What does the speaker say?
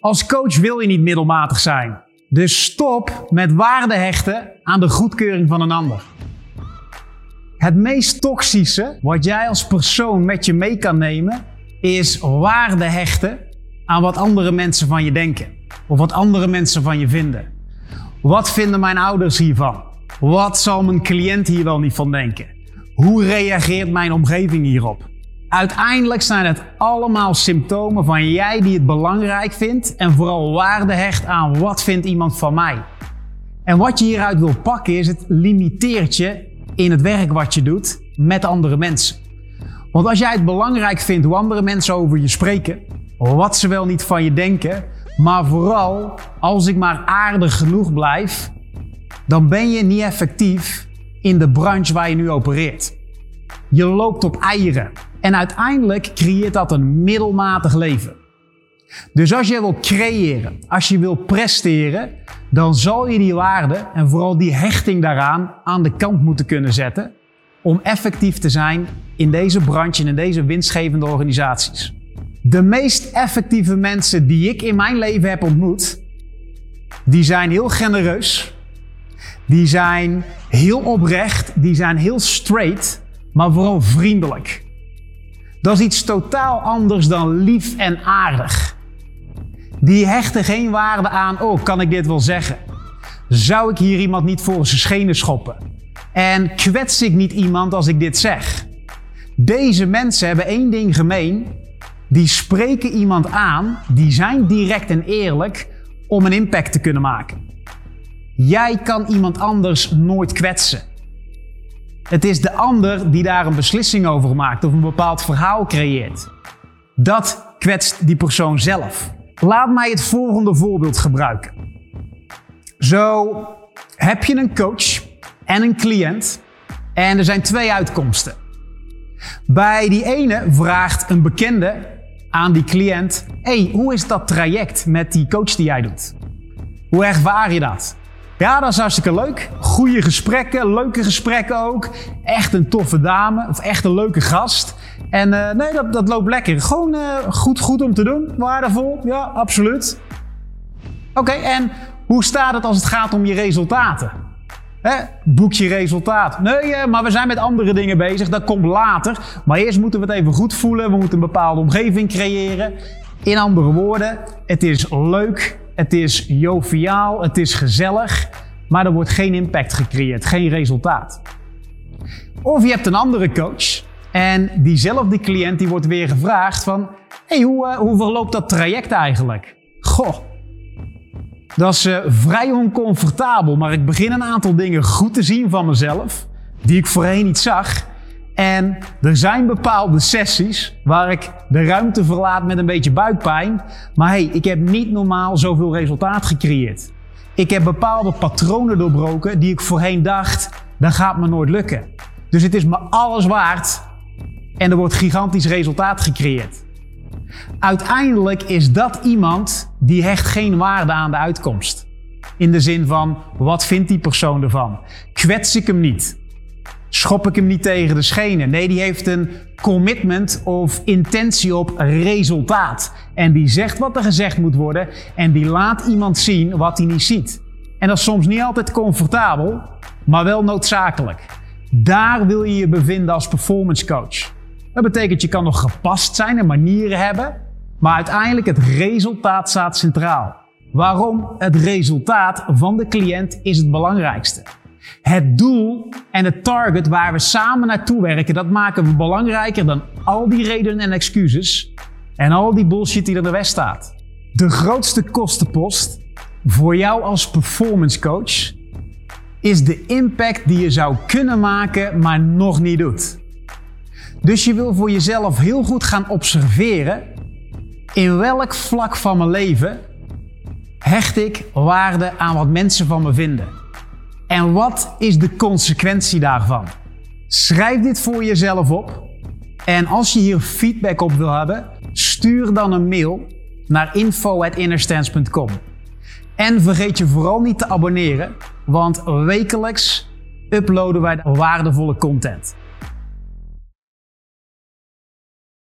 Als coach wil je niet middelmatig zijn. Dus stop met waarde hechten aan de goedkeuring van een ander. Het meest toxische wat jij als persoon met je mee kan nemen, is waarde hechten aan wat andere mensen van je denken. Of wat andere mensen van je vinden. Wat vinden mijn ouders hiervan? Wat zal mijn cliënt hier wel niet van denken? Hoe reageert mijn omgeving hierop? Uiteindelijk zijn het allemaal symptomen van jij die het belangrijk vindt en vooral waarde hecht aan wat vindt iemand van mij. En wat je hieruit wil pakken is het limiteert je in het werk wat je doet met andere mensen. Want als jij het belangrijk vindt hoe andere mensen over je spreken, wat ze wel niet van je denken, maar vooral als ik maar aardig genoeg blijf, dan ben je niet effectief in de branche waar je nu opereert. Je loopt op eieren. En uiteindelijk creëert dat een middelmatig leven. Dus als je wil creëren, als je wil presteren, dan zal je die waarde en vooral die hechting daaraan aan de kant moeten kunnen zetten om effectief te zijn in deze branche en in deze winstgevende organisaties. De meest effectieve mensen die ik in mijn leven heb ontmoet, die zijn heel genereus, die zijn heel oprecht, die zijn heel straight, maar vooral vriendelijk. Dat is iets totaal anders dan lief en aardig. Die hechten geen waarde aan, oh, kan ik dit wel zeggen? Zou ik hier iemand niet voor zijn schenen schoppen? En kwets ik niet iemand als ik dit zeg? Deze mensen hebben één ding gemeen. Die spreken iemand aan, die zijn direct en eerlijk om een impact te kunnen maken. Jij kan iemand anders nooit kwetsen. Het is de ander die daar een beslissing over maakt of een bepaald verhaal creëert. Dat kwetst die persoon zelf. Laat mij het volgende voorbeeld gebruiken. Zo heb je een coach en een cliënt en er zijn twee uitkomsten. Bij die ene vraagt een bekende aan die cliënt: hey, hoe is dat traject met die coach die jij doet? Hoe ervaar je dat? Ja, dat is hartstikke leuk. Goede gesprekken, leuke gesprekken ook. Echt een toffe dame of echt een leuke gast. En uh, nee, dat, dat loopt lekker. Gewoon uh, goed, goed om te doen. Waardevol, ja, absoluut. Oké, en hoe staat het als het gaat om je resultaten? Hè? Boek je resultaat. Nee, uh, maar we zijn met andere dingen bezig. Dat komt later. Maar eerst moeten we het even goed voelen. We moeten een bepaalde omgeving creëren. In andere woorden, het is leuk het is joviaal, het is gezellig, maar er wordt geen impact gecreëerd, geen resultaat. Of je hebt een andere coach en diezelfde cliënt die wordt weer gevraagd van, hey, hoe, uh, hoe verloopt dat traject eigenlijk? Goh, dat is uh, vrij oncomfortabel, maar ik begin een aantal dingen goed te zien van mezelf, die ik voorheen niet zag. En er zijn bepaalde sessies waar ik de ruimte verlaat met een beetje buikpijn. Maar hey, ik heb niet normaal zoveel resultaat gecreëerd. Ik heb bepaalde patronen doorbroken die ik voorheen dacht, dat gaat me nooit lukken. Dus het is me alles waard en er wordt gigantisch resultaat gecreëerd. Uiteindelijk is dat iemand die hecht geen waarde aan de uitkomst. In de zin van, wat vindt die persoon ervan? Kwets ik hem niet? Schop ik hem niet tegen de schenen. Nee, die heeft een commitment of intentie op resultaat. En die zegt wat er gezegd moet worden en die laat iemand zien wat hij niet ziet. En dat is soms niet altijd comfortabel, maar wel noodzakelijk. Daar wil je je bevinden als performance coach. Dat betekent je kan nog gepast zijn en manieren hebben, maar uiteindelijk het resultaat staat centraal. Waarom? Het resultaat van de cliënt is het belangrijkste. Het doel en het target waar we samen naartoe werken, dat maken we belangrijker dan al die redenen en excuses en al die bullshit die er de weg staat. De grootste kostenpost voor jou als performance coach is de impact die je zou kunnen maken, maar nog niet doet. Dus je wil voor jezelf heel goed gaan observeren in welk vlak van mijn leven hecht ik waarde aan wat mensen van me vinden. En wat is de consequentie daarvan? Schrijf dit voor jezelf op. En als je hier feedback op wil hebben, stuur dan een mail naar info.innerstands.com. En vergeet je vooral niet te abonneren, want wekelijks uploaden wij waardevolle content.